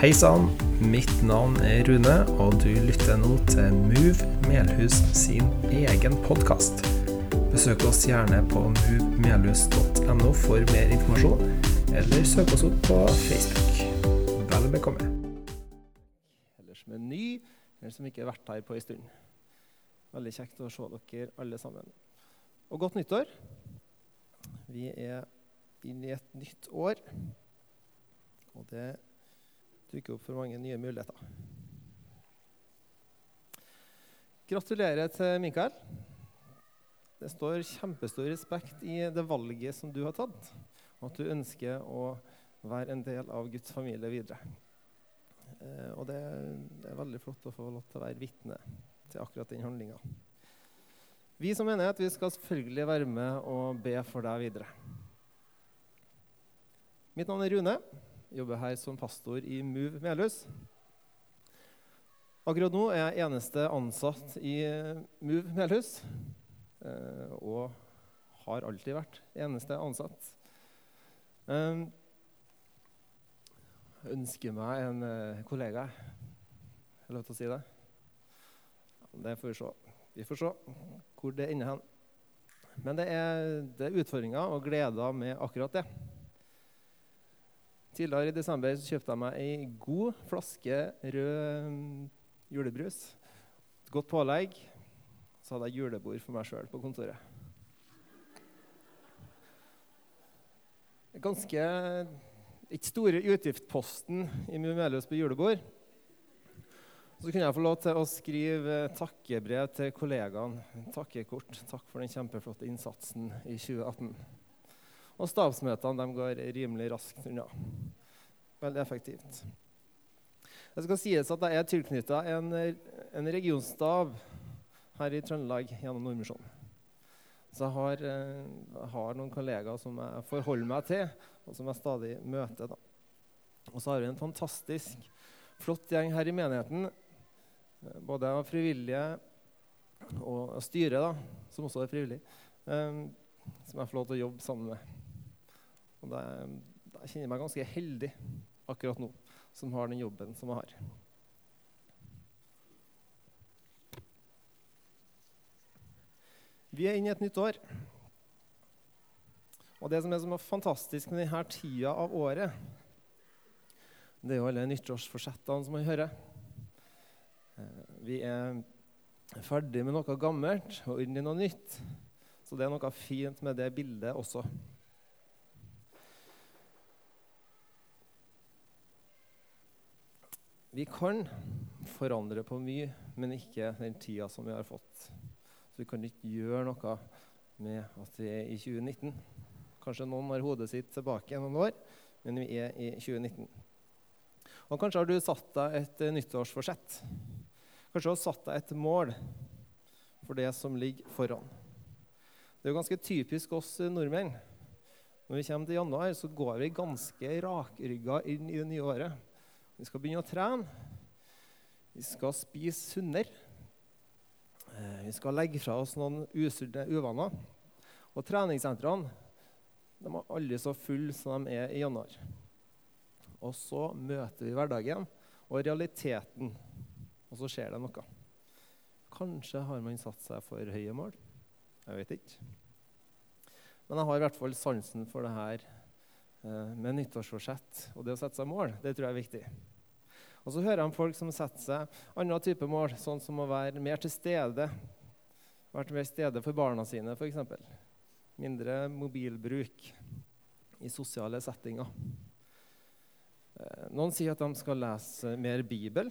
Hei sann, mitt navn er Rune, og du lytter nå til Move Melhus sin egen podkast. Besøk oss gjerne på movemelhus.no for mer informasjon, eller søk oss opp på Facebook. Vel bekomme. Eller som er ny, eller som ikke har vært her på en stund. Veldig kjekt å se dere alle sammen. Og godt nyttår. Vi er inne i et nytt år. Og det dukker opp for mange nye muligheter. Gratulerer til Mikael. Det står kjempestor respekt i det valget som du har tatt, og at du ønsker å være en del av Guds familie videre. Eh, og det, er veldig flott å få lov til å være vitne til akkurat den handlinga. Vi som menighet vi skal selvfølgelig være med og be for deg videre. Mitt navn er Rune jobber her som pastor i Move Melhus. Akkurat nå er jeg eneste ansatt i Move Melhus. Eh, og har alltid vært eneste ansatt. Jeg ønsker meg en eh, kollega. Er det lov til å si det? Det får vi se. Vi får se hvor det ender hen. Men det er, det er utfordringer og gleder med akkurat det. Tidligere i desember kjøpte jeg meg ei god flaske rød mm, julebrus. Et godt pålegg. Så hadde jeg julebord for meg sjøl på kontoret. Ganske ikke store utgiftsposten i Mumelius på julebord. Så kunne jeg få lov til å skrive takkebrev til kollegaene. Takkekort. Takk for den kjempeflotte innsatsen i 2018. Og stabsmøtene går rimelig raskt unna. Veldig effektivt. Det skal sies at jeg er tilknytta en, en, regionstab her i Trøndelag gjennom Nordmisjonen. Så jeg har, jeg eh, har, noen kollegaer som jeg forholder meg til, og som jeg stadig møter. Da. Og så har vi en fantastisk flott gjeng her i menigheten, eh, både av frivillige og styret, da, som også er frivillig, um, som jeg får lov til å jobbe sammen med. Og det, jeg kjenner meg ganske heldig akkurat nå som har den jobben som jeg har. Vi er inne i et nytt år. Og det som er så fantastisk med denne tida av året, det er jo alle nyttårsforsettene som man hører. Eh, vi er ferdig med noe gammelt og inn i noe nytt. Så det er noe fint med det bildet også. Vi kan forandre på mye, men ikke den tida som vi har fått. Så vi kan ikke gjøre noe med at vi er i 2019. Kanskje noen har hodet sitt tilbake noen år, men vi er i 2019. Og kanskje har du satt deg et nyttårsforsett. Kanskje du har satt deg et mål for det som ligger foran. Det er jo ganske typisk oss nordmenn. Når vi kommer til januar, så går vi ganske rakrygga inn i det nye året. Vi skal begynne å trene. Vi skal spise sunnere. Eh, vi skal legge fra oss noen usunne uvaner. Og treningssentrene de er aldri så fulle som de er i januar. Og så møter vi hverdagen og realiteten, og så skjer det noe. Kanskje har man satt seg for høye mål. Jeg vet ikke. Men jeg har i hvert fall sansen for det her eh, med nyttårsforsett og det å sette seg mål. Det tror jeg er viktig. Og så hører om folk som setter seg andre typer mål, sånn som å være mer til stede. Vært mer til stede for barna sine, f.eks. Mindre mobilbruk i sosiale settinger. Eh, noen sier at de skal lese mer Bibel.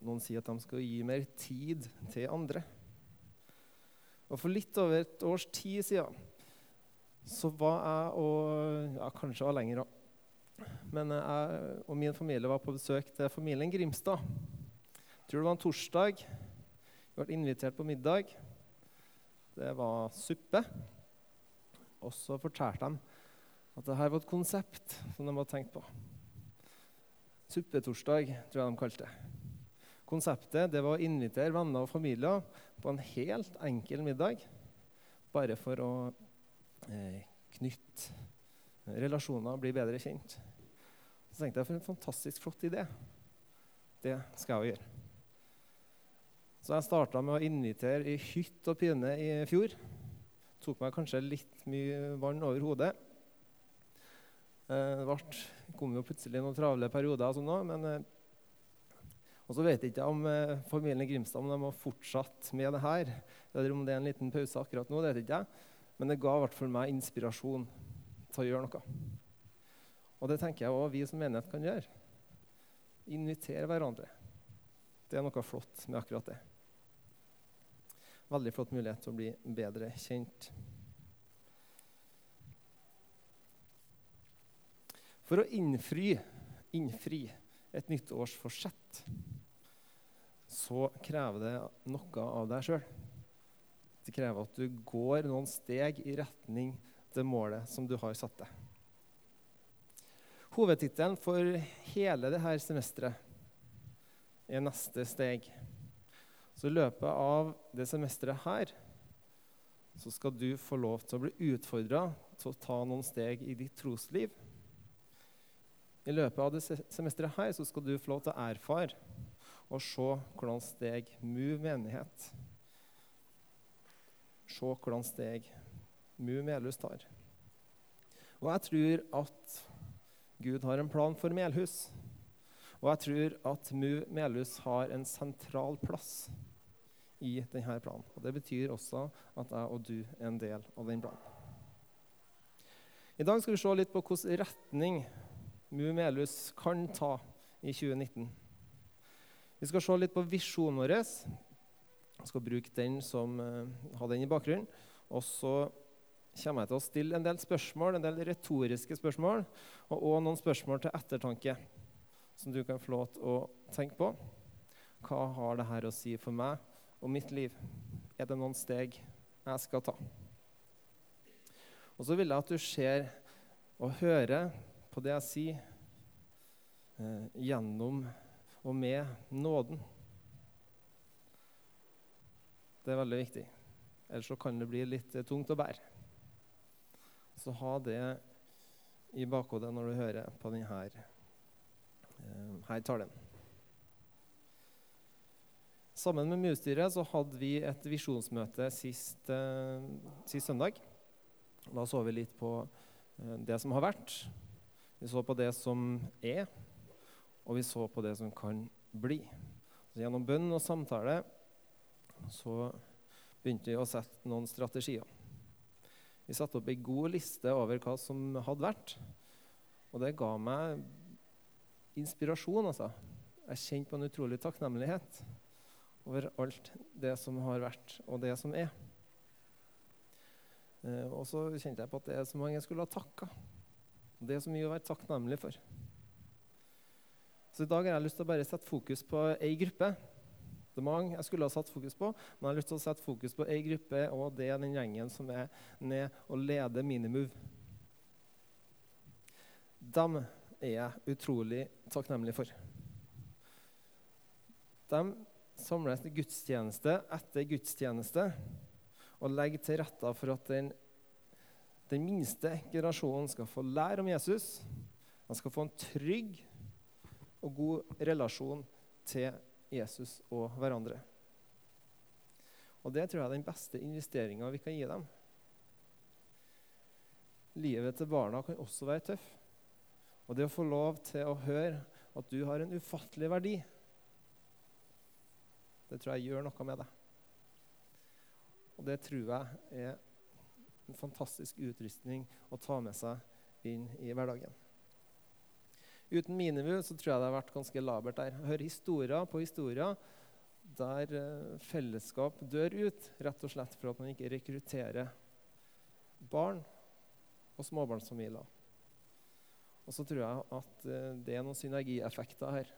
Noen sier at de skal gi mer tid til andre. Og For litt over et års tid siden så var jeg og ja, kanskje var lenger òg men jeg og min familie var på besøk til familien Grimstad. Jeg tror det var en torsdag. Vi ble invitert på middag. Det var suppe. Og så fortalte de at dette var et konsept som de hadde tenkt på. Suppetorsdag, tror jeg de kalte det. Konseptet det var å invitere venner og familier på en helt enkel middag. Bare for å eh, knytte relasjoner, blir bedre kjent. Så tenkte jeg for en fantastisk flott idé. Det skal jeg gjøre. Så jeg starta med å invitere i hytt og pine i fjor. Tok meg kanskje litt mye vann over hodet. Eh, det ble, kom jo plutselig noen travle perioder, og sånn også, men eh, og så vet jeg ikke om eh, familien Grimstad om de har fortsatt med det her, eller om det er en liten pause akkurat nå. det vet jeg ikke. Men det ga i hvert fall meg inspirasjon til å gjøre noe. Og det tenker jeg òg vi som menighet kan gjøre. Invitere hverandre. Det er noe flott med akkurat det. Veldig flott mulighet til å bli bedre kjent. For å innfri, innfri et nyttårsforsett så krever det noe av deg sjøl. Det krever at du går noen steg i retning det målet som du har satt deg. Hovedtittelen for hele dette semesteret er 'Neste steg'. Så i løpet av det semesteret her så skal du få lov til å bli utfordra til å ta noen steg i ditt trosliv. I løpet av det semesteret her så skal du få lov til å erfare og se hvordan steg Move menighet Se hvordan steg MU Melhus tar. Og jeg tror at Gud har en plan for Melhus. Og jeg tror at MU Melhus har en sentral plass i denne planen. Og Det betyr også at jeg og du er en del av den planen. I dag skal vi se litt på hvilken retning MU Melhus kan ta i 2019. Vi skal se litt på visjonen vår. Jeg skal bruke den som uh, ha den i bakgrunnen. Og så kommer jeg til å stille en del spørsmål, en del retoriske spørsmål, og òg noen spørsmål til ettertanke som du kan få lov til å tenke på. Hva har dette å si for meg og mitt liv? Er det noen steg jeg skal ta? Og så vil jeg at du ser og hører på det jeg sier, eh, gjennom og med nåden. Det er veldig viktig. Ellers så kan det bli litt eh, tungt å bære. Så ha det i bakhodet når du hører på denne eh, her talen. Sammen med Musstyret så hadde vi et visjonsmøte sist, eh, sist, søndag. Da så vi litt på eh, det som har vært. Vi så på det som er, og vi så på det som kan bli. Så gjennom bønn og samtale så begynte vi å sette noen strategier. Vi satte opp ei god liste over hva som hadde vært, og det ga meg inspirasjon. altså. Jeg kjente på en utrolig takknemlighet over alt det som har vært, og det som er. Eh, og så kjente jeg på at det er så mange jeg skulle ha takka. Det er så mye å være takknemlig for. Så i dag har jeg lyst til å bare sette fokus på ei gruppe. Mange jeg skulle ha satt fokus på, men jeg har lyst til å sette fokus på ei gruppe, og det er den gjengen som er ned og leder Minimove. Dem er jeg utrolig takknemlig for. De samles til gudstjeneste etter gudstjeneste og legger til rette for at den, den minste generasjonen skal få lære om Jesus. De skal få en trygg og god relasjon til Jesus og hverandre. Og det tror jeg er den beste investeringa vi kan gi dem. Livet til barna kan også være tøff. Og det å få lov til å høre at du har en ufattelig verdi, det tror jeg gjør noe med deg. Og det tror jeg er en fantastisk utrustning å ta med seg inn i hverdagen. Uten Minimu så tror jeg det har vært ganske labert der. Jeg hører historier på historier der eh, fellesskap dør ut, rett og slett for at man ikke rekrutterer barn og småbarnsfamilier. Og så tror jeg at eh, det er noen synergieffekter her.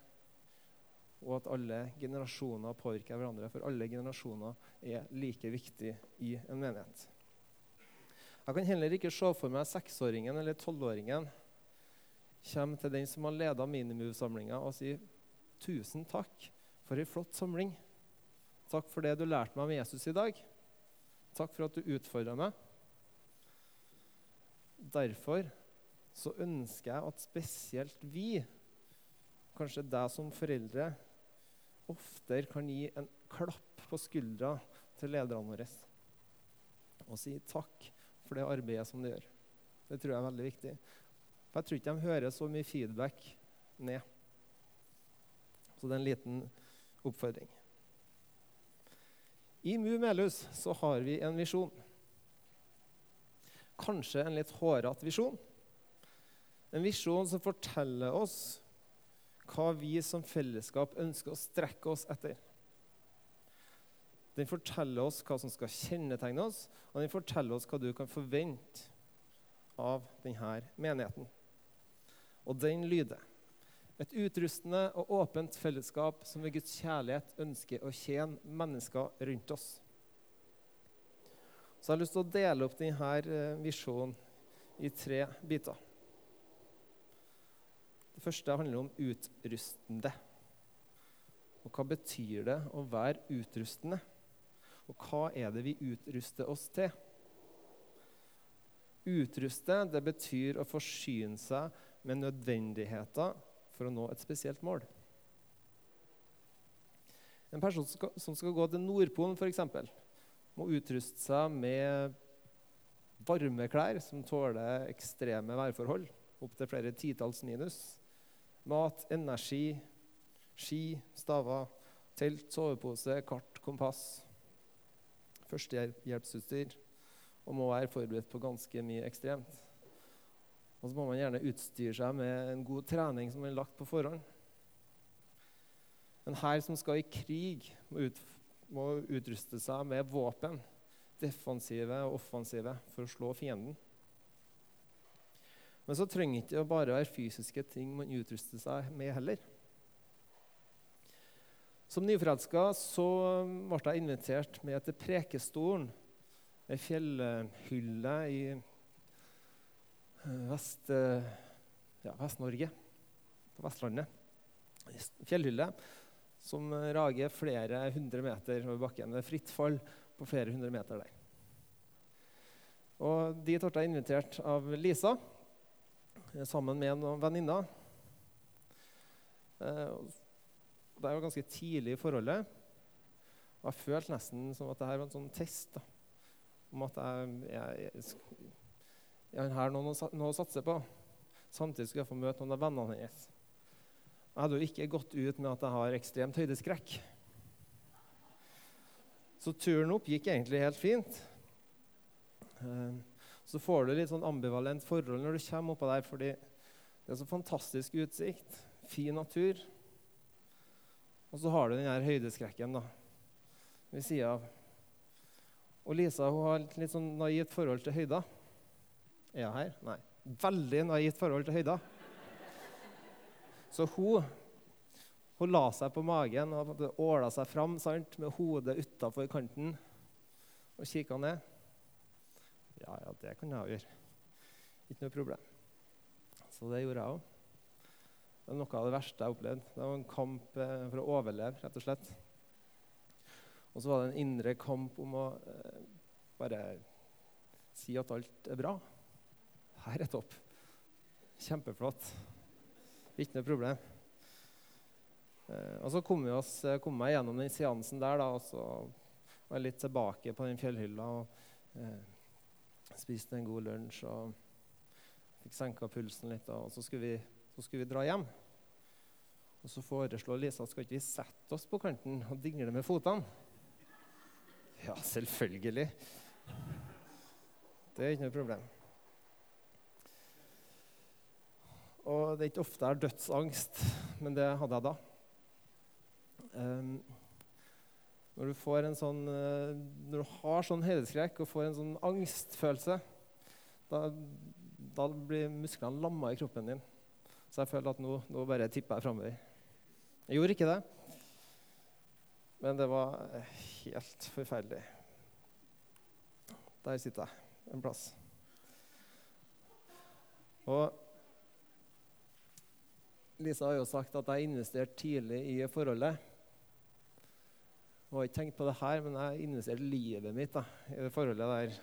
Og at alle generasjoner påvirker hverandre, for alle generasjoner er like viktig i en menighet. Jeg kan heller ikke se for meg seksåringen eller tolvåringen kommer til den som har leda Minimove-samlinga, og sier tusen takk for ei flott samling. Takk for det du lærte meg om Jesus i dag. Takk for at du utfordra meg. Derfor så ønsker jeg at spesielt vi, kanskje deg som foreldre, oftere kan gi en klapp på skuldra til lederne våre og si takk for det arbeidet som de gjør. Det tror jeg er veldig viktig. For Jeg tror ikke de hører så mye feedback ned. Så det er en liten oppfordring. I Mu Melhus så har vi en visjon. Kanskje en litt hårete visjon. En visjon som forteller oss hva vi som fellesskap ønsker å strekke oss etter. Den forteller oss hva som skal kjennetegne oss, og den forteller oss hva du kan forvente av denne menigheten. Og den lyder et utrustende og åpent fellesskap som ved Guds kjærlighet ønsker å tjene mennesker rundt oss. Så jeg har lyst til å dele opp denne eh, visjonen i tre biter. Det første handler om utrustende. Og hva betyr det å være utrustende? Og hva er det vi utruster oss til? Utruste det betyr å forsyne seg med nødvendigheter for å nå et spesielt mål. En person som skal gå til Nordpolen, f.eks., må utruste seg med varme klær som tåler ekstreme værforhold, opptil flere titalls minus. Mat, energi, ski, staver, telt, sovepose, kart, kompass. Førstehjelpsutstyr. Og må være forberedt på ganske mye ekstremt. Og så må man gjerne utstyre seg med en god trening som er lagt på forhånd. En hær som skal i krig, må, ut, må utruste seg med våpen, defensive og offensive, for å slå fienden. Men så trenger det ikke bare være fysiske ting man utruster seg med heller. Som nyforelska ble jeg invitert med til Prekestolen, ei fjellhylle i Vest, eh, ja, Vest-Norge, på Vestlandet. Fjellhylle som rager flere hundre meter over bakken. Det er fritt fall på flere hundre meter der. Og Dit ble jeg invitert av Lisa eh, sammen med noen venninner. Eh, det var ganske tidlig i forholdet. Og jeg følte nesten som at dette var en sånn test. Da, om at jeg, jeg, jeg jeg har noe, noe å satse på. Samtidig skal jeg få møte noen av vennene hennes. Jeg hadde jo ikke gått ut med at jeg har ekstremt høydeskrekk. Så turen opp gikk egentlig helt fint. Eh, så får du litt sånn ambivalent forhold når du kommer oppå der, fordi det er så fantastisk utsikt, fin natur. Og så har du den her høydeskrekken da, ved sida av. Og Lisa hun har et litt sånn naivt forhold til høyder. Er hun her? Nei. Veldig naivt forhold til høyder. Så hun, hun la seg på magen og åla seg fram sant, med hodet utafor kanten og kikka ned. Ja, ja, det kan jeg gjøre. Ikke noe problem. Så det gjorde jeg òg. Det var noe av det verste jeg opplevde. Det var en kamp eh, for å overleve, rett og slett. Og så var det en indre kamp om å eh, bare si at alt er bra. Her er topp. Kjempeflott. Ikke noe problem. Eh, og Så kom, vi oss, eh, kom jeg gjennom den seansen der, da, og så var jeg litt tilbake på den fjellhylla. og eh, Spiste en god lunsj og fikk senka pulsen litt. Og så skulle, vi, så skulle vi dra hjem. Og så foreslår Lisa skal ikke vi sette oss på kanten og dingle med fotene. Ja, selvfølgelig. Det er ikke noe problem. Og det er ikke ofte jeg har dødsangst, men det hadde jeg da. Um, når du sånn, uh, når du har sånn høydeskrekk og får en sånn angstfølelse, da, da blir musklene lamma i kroppen din. Så jeg føler at nå, nå bare tipper jeg framover. Jeg gjorde ikke det, men det var helt forferdelig. Der sitter jeg en plass. Og Lisa har jo sagt at jeg investerte tidlig i forholdet. Jeg har ikke tenkt på det her, men jeg investerte livet mitt da, i det forholdet der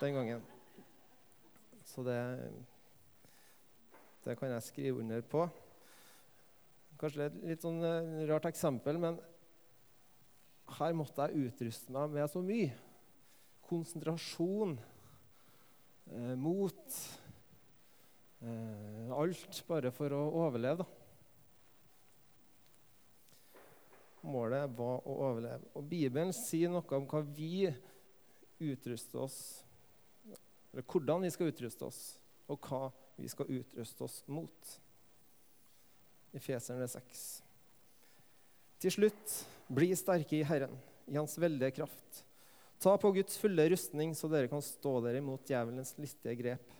den gangen. Så det Det kan jeg skrive under på. Kanskje et litt sånn eh, rart eksempel, men her måtte jeg utruste meg med så mye. Konsentrasjon, eh, mot Alt bare for å overleve, da. Målet var å overleve. Og Bibelen sier noe om hva vi utruster oss Eller hvordan vi skal utruste oss, og hva vi skal utruste oss mot. I Feserne 6. Til slutt, bli sterke i Herren, i Hans veldige kraft. Ta på Guds fulle rustning, så dere kan stå dere imot djevelens listige grep.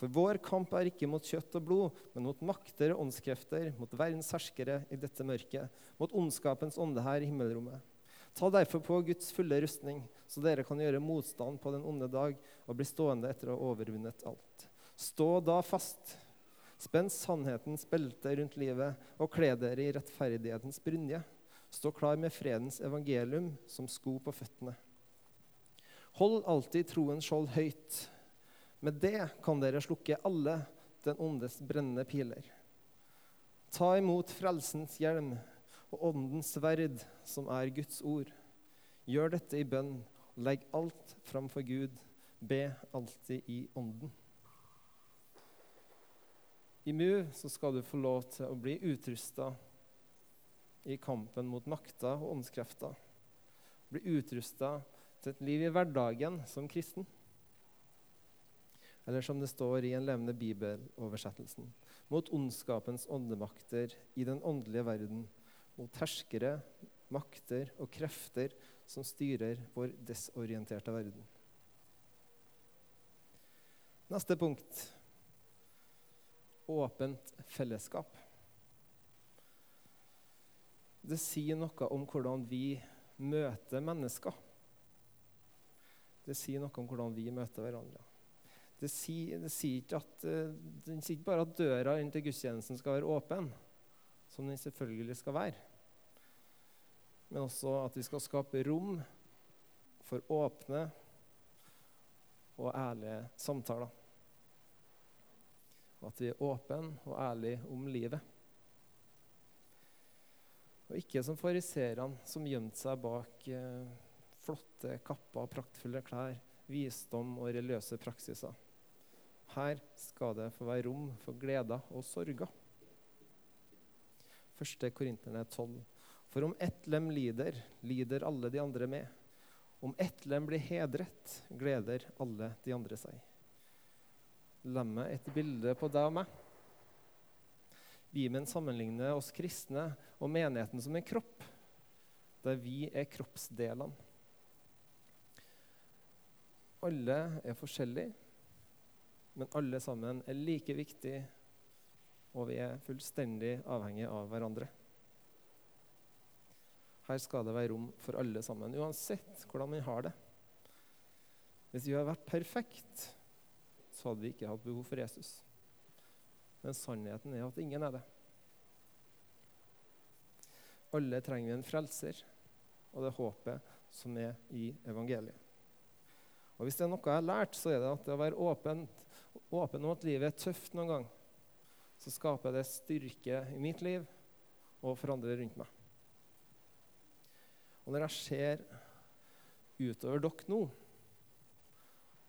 For vår kamp er ikke mot kjøtt og blod, men mot makter og åndskrefter, mot verdens herskere i dette mørket, mot ondskapens ånde her i himmelrommet. Ta derfor på Guds fulle rustning, så dere kan gjøre motstand på den onde dag og bli stående etter å ha overvunnet alt. Stå da fast. Spenn sannhetens belte rundt livet og kle dere i rettferdighetens brynje. Stå klar med fredens evangelium som sko på føttene. Hold alltid troens skjold høyt med det kan dere slukke alle den ondes brennende piler. Ta imot frelsens hjelm og åndens sverd, som er Guds ord. Gjør dette i bønn, legg alt fram for Gud. Be alltid i ånden. I MU så skal du få lov til å bli utrusta i kampen mot makta og åndskrefter. Bli utrusta til et liv i hverdagen som kristen. Eller som det står i en levende bibeloversettelsen mot ondskapens åndemakter i den åndelige verden, mot herskere, makter og krefter som styrer vår desorienterte verden. Neste punkt åpent fellesskap. Det sier noe om hvordan vi møter mennesker. Det sier noe om hvordan vi møter hverandre. Det sier, det sier, ikke at, eh, det sier ikke bare at døra inn til gudstjenesten skal være åpen, som den selvfølgelig skal være, men også at vi skal skape rom for åpne og ærlige samtaler. Og at vi er åpne og ærlige om livet. Og ikke som fariserene, som gjemte seg bak eh, flotte kapper, praktfulle klær, visdom og religiøse praksiser. Her skal det få være rom for gleder og sorger. 1. Korinterne 12. For om ett lem lider, lider alle de andre med. Om ett lem blir hedret, gleder alle de andre seg. Lemmet et bilde på deg og meg. Bibelen sammenligner oss kristne og menigheten som en kropp, der vi er kroppsdelene. Alle er forskjellige, men alle sammen er like viktige, og vi er fullstendig avhengige av hverandre. Her skal det være rom for alle sammen, uansett hvordan vi har det. Hvis vi hadde vært perfekt, så hadde vi ikke hatt behov for Jesus. Men sannheten er at ingen er det. Alle trenger vi en frelser, og det er håpet som er i evangeliet. Og Hvis det er noe jeg har lært, så er det at det å være åpent åpen om at livet er tøft noen gang, så skaper det styrke i mitt liv og for andre rundt meg. Og når jeg ser utover dere nå,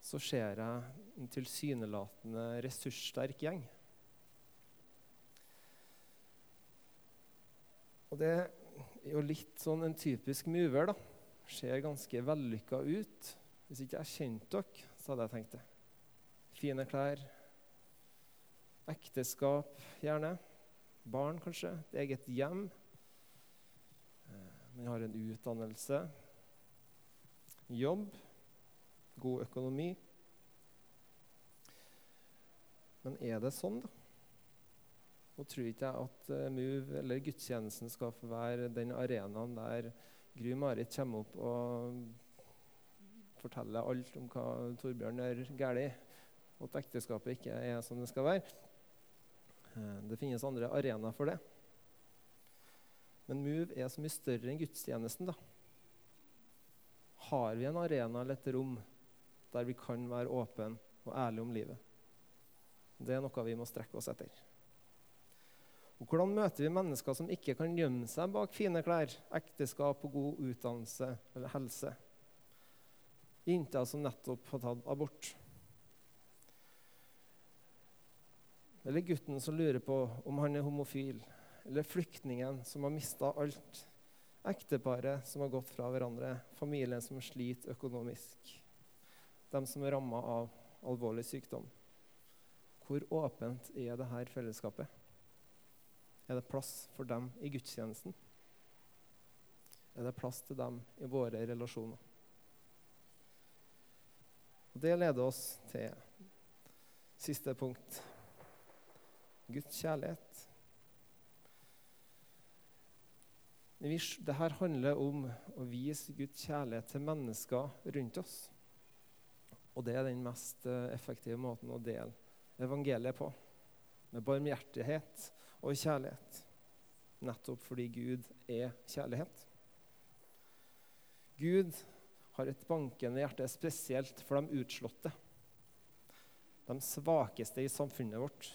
så ser jeg en tilsynelatende ressurssterk gjeng. Og det er jo litt sånn en typisk mover, da. Ser ganske vellykka ut. Hvis ikke jeg kjente dere, så hadde jeg tenkt det fine klær, ekteskap gjerne, barn kanskje, et eget hjem. Eh, man har en utdannelse, jobb, god økonomi. Men er det sånn, da? Nå tror ikke jeg at uh, Move eller gudstjenesten skal få være den arenaen der Gry Marit kommer opp og forteller alt om hva Torbjørn gjør galt at ekteskapet ikke er som det skal være. Eh, det finnes andre arenaer for det. Men Move er så mye større enn gudstjenesten. da. Har vi en arena eller et rom der vi kan være åpne og ærlige om livet? Det er noe vi må strekke oss etter. Og hvordan møter vi mennesker som ikke kan gjemme seg bak fine klær, ekteskap og god utdannelse eller helse? Jenter som nettopp har tatt abort. Eller gutten som lurer på om han er homofil. Eller flyktningen som har mista alt. Ekteparet som har gått fra hverandre. Familien som sliter økonomisk. De som er ramma av alvorlig sykdom. Hvor åpent er dette fellesskapet? Er det plass for dem i gudstjenesten? Er det plass til dem i våre relasjoner? Og Det leder oss til siste punkt Guds kjærlighet. Dette handler om å vise Guds kjærlighet til mennesker rundt oss. Og det er den mest eh, effektive måten å dele evangeliet på. Med barmhjertighet og kjærlighet. Nettopp fordi Gud er kjærlighet. Gud har et bankende hjerte spesielt for de utslåtte. De svakeste i samfunnet vårt.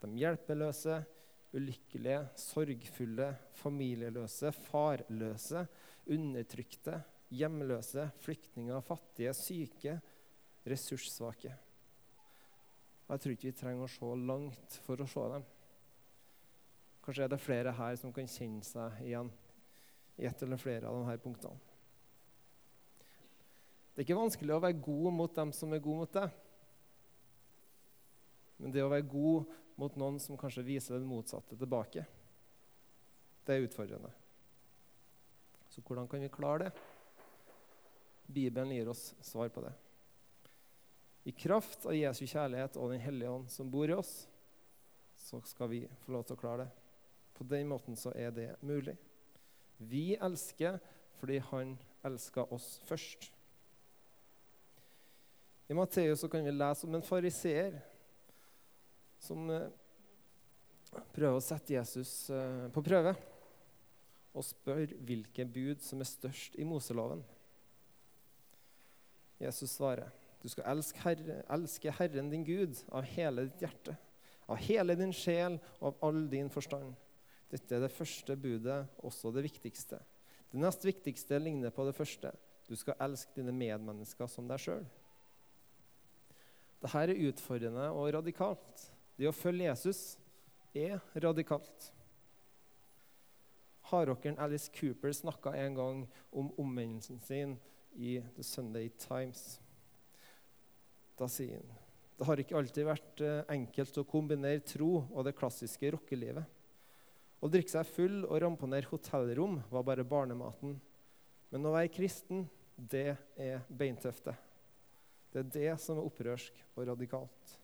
De hjelpeløse, ulykkelige, sorgfulle, familieløse, farløse, undertrykte, hjemløse, flyktninger, fattige, syke, ressurssvake. Jeg tror ikke vi trenger å se langt for å se dem. Kanskje er det flere her som kan kjenne seg igjen i ett eller flere av disse punktene. Det er ikke vanskelig å være god mot dem som er gode mot deg. Men det å være god mot noen som kanskje viser det motsatte tilbake, det er utfordrende. Så hvordan kan vi klare det? Bibelen gir oss svar på det. I kraft av Jesu kjærlighet og Den hellige ånd som bor i oss, så skal vi få lov til å klare det. På den måten så er det mulig. Vi elsker fordi han elska oss først. I Matteus kan vi lese om en fariseer som eh, prøver å sette Jesus eh, på prøve og spør hvilke bud som er størst i Moseloven. Jesus svarer du skal elske, Herre, elske Herren din Gud av hele ditt hjerte, av hele din sjel og av all din forstand. Dette er det første budet, også det viktigste. Det nest viktigste ligner på det første. Du skal elske dine medmennesker som deg sjøl. Dette er utfordrende og radikalt. Det å følge Jesus er radikalt. Hardrockeren Alice Cooper snakka en gang om omvendelsen sin i The Sunday Times. Da sier han det har ikke alltid vært eh, enkelt å kombinere tro og det klassiske rockelivet. Å drikke seg full og ramponere hotellrom var bare barnematen. Men å være kristen, det er beintøfte. Det er det som er opprørsk og radikalt.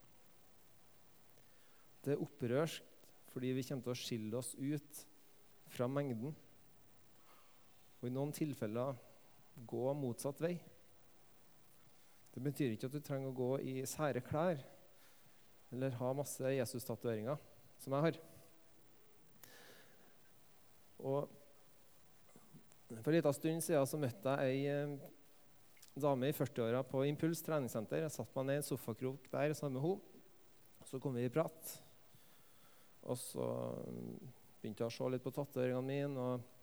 Er opprørsk fordi vi kommer til å skille oss ut fra mengden. Og i noen tilfeller gå motsatt vei. Det betyr ikke at du trenger å gå i sære klær eller ha masse Jesus-tatoveringer, som jeg har. Og For en liten stund siden så møtte jeg ei eh, dame i 40-åra på Impuls treningssenter. Jeg satte meg ned i en sofakrok der sammen med henne. Så kom vi i prat. Og så begynte jeg å se litt på tatoveringene mine og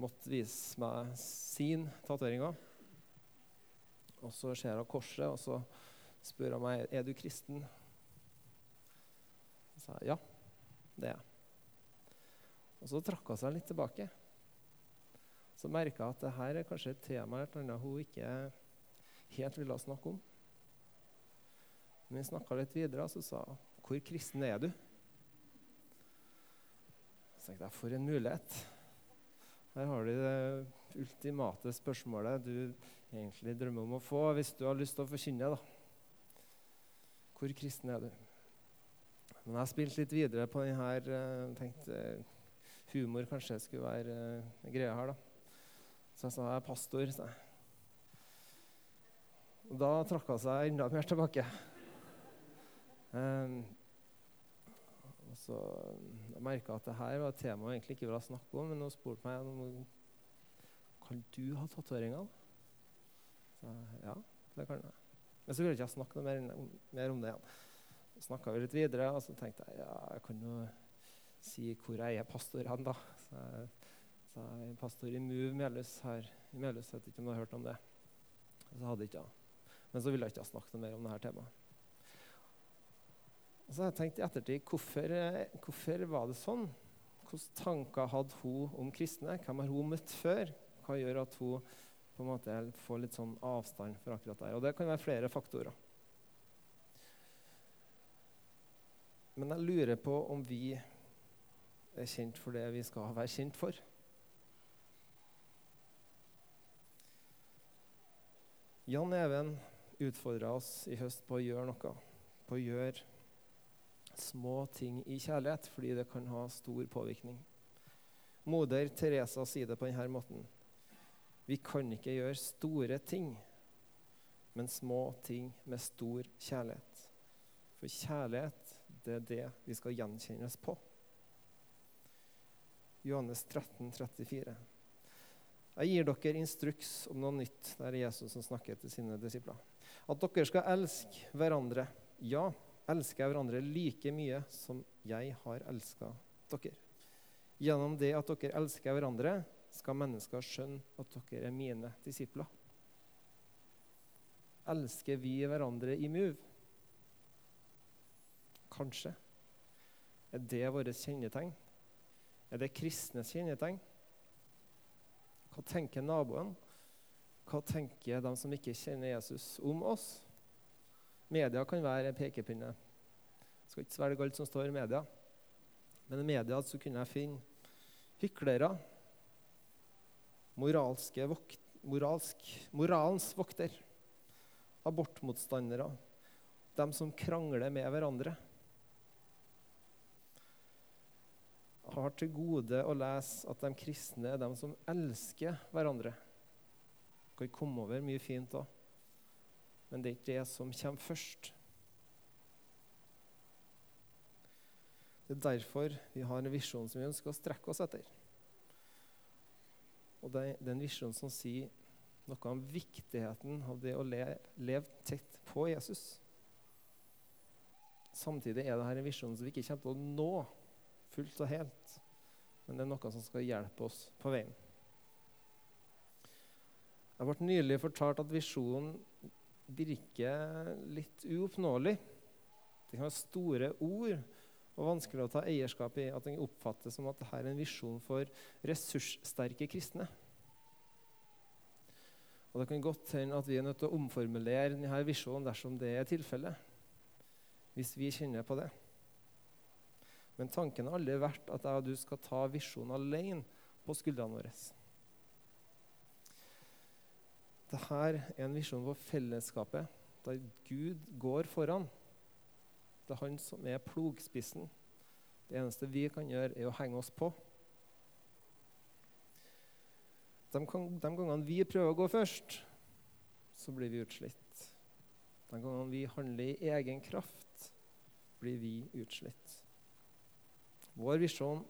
måtte vise meg sin tatoveringer. Og så ser hun korset, og så spør hun meg er du kristen. Så sa jeg ja, det er jeg. Og så trakk hun seg litt tilbake. Så merka jeg at det her er kanskje et tema et annet hun ikke helt ville snakke om. Men vi snakka litt videre, og så sa hun hvor kristen er du? Så tenkte jeg for en mulighet. Her har du det ultimate spørsmålet du egentlig drømmer om å få hvis du har lyst til å forkynne. da. Hvor kristen er du? Men jeg spilte litt videre på denne her. tenkte humor kanskje skulle være uh, greia her. da. Så jeg sa jeg er pastor. sa. Og da trakk hun seg enda mer tilbake. Um, så Jeg merka at det her var et tema jeg egentlig ikke ville snakke om, men hun spurte meg om kan du ha tatoveringer. Så ja, det kan jeg. Men så ville ikke jeg snakke noe mer, mer om det igjen. Så snakka vi litt videre, og så tenkte jeg ja, jeg kan jo si hvor jeg er pastor hen, da. Så jeg, så er pastor i Move Melhus her i Melhus. Vet ikke om du har hørt om det. Så hadde jeg ikke jeg. Men så ville jeg ikke snakke noe mer om dette temaet. Og så har jeg tenkt i ettertid hvorfor, hvorfor var det sånn? Hvilke tanker hadde hun om kristne? Hvem har hun møtt før? Hva gjør at hun på en måte får litt sånn avstand fra akkurat der? Og det kan være flere faktorer. Men jeg lurer på om vi er kjent for det vi skal være kjent for. Jan Even utfordra oss i høst på å gjøre noe. På å gjøre små ting i kjærlighet, fordi det kan ha stor påvirkning. Moder Teresa sier det på denne måten. Vi kan ikke gjøre store ting, men små ting med stor kjærlighet. For kjærlighet, det er det vi skal gjenkjennes på. Johannes 13, 34. Jeg gir dere instruks om noe nytt. Det er Jesus som snakker til sine disipler. At dere skal elske hverandre. Ja, elske hverandre like mye som jeg har elska dere. Gjennom det at dere elsker hverandre, skal mennesker skjønne at dere er mine disipler. Elsker vi hverandre i Move? Kanskje. Er det vårt kjennetegn? Er det kristnes kjennetegn? Hva tenker naboen? Hva tenker de som ikke kjenner Jesus, om oss? Media kan være en pekepinne. Jeg skal ikke svelge alt som står i media. Men i media så kunne jeg finne hyklere, moralske vokt, moralsk, moralens vokter, abortmotstandere, dem som krangler med hverandre. har til gode å lese at de kristne er de som elsker hverandre. Det kan komme over mye fint òg, men det er ikke det som kommer først. Det er derfor vi har en visjon som vi ønsker å strekke oss etter. Og Det er en visjon som sier noe om viktigheten av det å leve tett på Jesus. Samtidig er dette en visjon som vi ikke kommer til å nå fullt og helt. Men det er noe som skal hjelpe oss på veien. Jeg ble nylig fortalt at visjonen virker litt uoppnåelig. Det kan være store ord og vanskelig å ta eierskap i. At den oppfattes som at dette er en visjon for ressurssterke kristne. Og Det kan godt hende at vi er nødt til å omformulere denne visjonen dersom det er tilfellet. Hvis vi kjenner på det. Men tanken har aldri vært at jeg og du skal ta visjonen alene på skuldrene våre. Dette er en visjon for fellesskapet, der Gud går foran. Det er han som er plogspissen. Det eneste vi kan gjøre, er å henge oss på. De, gangene vi prøver å gå først, så blir vi utslitt. De gangene vi handler i egen kraft, blir vi utslitt. Vår visjon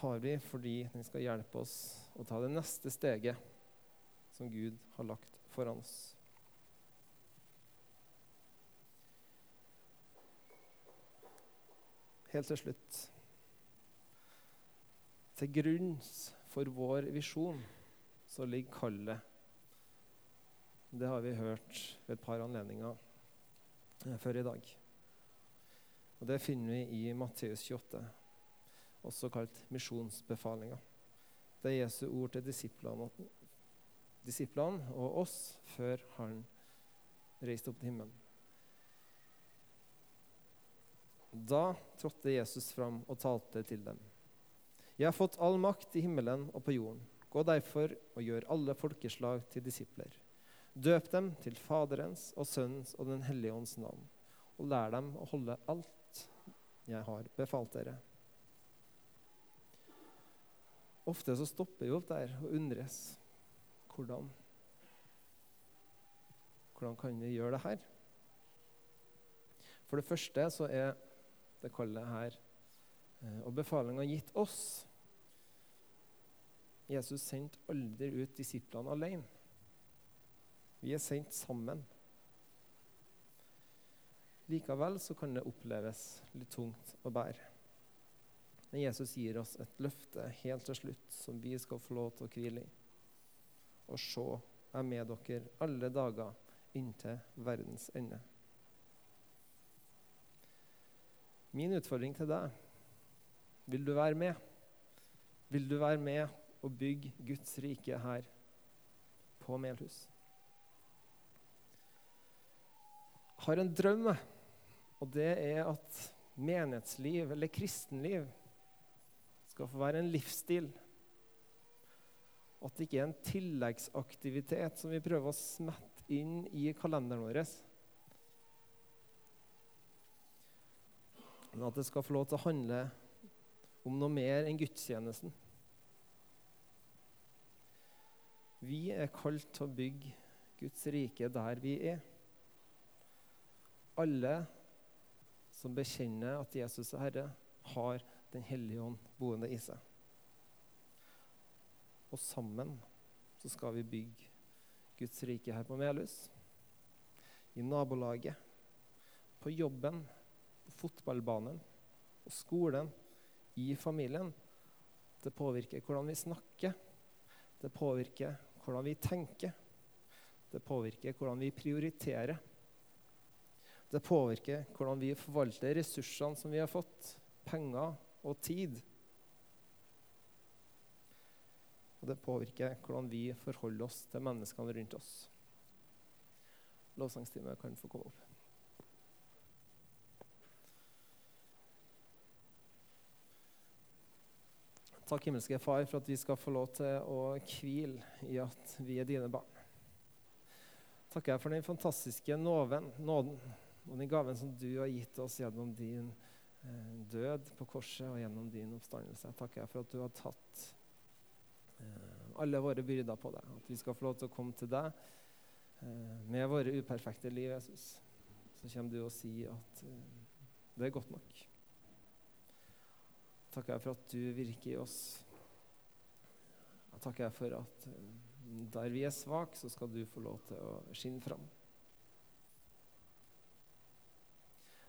har vi fordi den skal hjelpe oss å ta det neste steget som Gud har lagt foran oss. Helt til slutt Til grunn for vår visjon så ligger kallet. Det har vi hørt ved et par anledninger før i dag. Og Det finner vi i Matteus 28, også kalt misjonsbefalinga. Det er Jesu ord til disiplene, disiplene og oss før han reiste opp til himmelen. Da trådte Jesus fram og talte til dem. Jeg har fått all makt i himmelen og på jorden. Gå derfor og gjør alle folkeslag til disipler. Døp dem til Faderens og Sønnens og Den hellige ånds navn, og lær dem å holde alt jeg har befalt dere. Ofte så stopper vi opp der og undres. Hvordan, hvordan kan vi gjøre det her? For det første så er det kallet her eh, og befalinga gitt oss. Jesus sendte aldri ut disiplene alene. Vi er sendt sammen. Likevel så kan det oppleves litt tungt å bære. Men Jesus gir oss et løfte helt til slutt som vi skal få lov til å hvile i. Og se, jeg er med dere alle dager inntil verdens ende. Min utfordring til deg vil du være med? Vil du være med og bygge Guds rike her på Melhus? Jeg har en drøm, og det er at menighetsliv eller kristenliv skal få være en livsstil. At det ikke er en tilleggsaktivitet som vi prøver å smette inn i kalenderen vår. Men at det skal få lov til å handle om noe mer enn gudstjenesten. Vi er kalt til å bygge Guds rike der vi er. Alle som bekjenner at Jesus er Herre, har Den hellige ånd boende i seg. Og sammen så skal vi bygge Guds rike her på Melhus. I nabolaget, på jobben, på fotballbanen, på skolen, i familien. Det påvirker hvordan vi snakker. Det påvirker hvordan vi tenker. Det påvirker hvordan vi prioriterer. Det påvirker hvordan vi forvalter ressursene som vi har fått, penger og tid. Og det påvirker hvordan vi forholder oss til menneskene rundt oss. Lovsangstime kan få komme opp. Takk, himmelske Far, for at vi skal få lov til å hvile i at vi er dine barn. Takker jeg for den fantastiske nåven, nåden og den gaven som du har gitt oss gjennom din eh, død på korset og gjennom din oppstandelse. Takker jeg for at du har tatt alle våre byrder på deg. At vi skal få lov til å komme til deg eh, med våre uperfekte liv, Jesus. Så kommer du og sier at eh, det er godt nok. Takker jeg for at du virker i oss. Jeg takker jeg for at eh, der vi er svake, så skal du få lov til å skinne fram.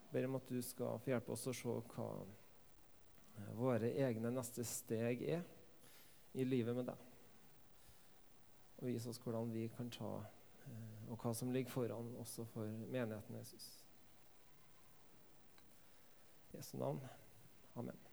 Jeg ber om at du skal få hjelpe oss å se hva våre egne neste steg er i livet med deg. Og vise oss hvordan vi kan ta, eh, og hva som ligger foran også for menigheten Jesus. Jesu navn. Amen.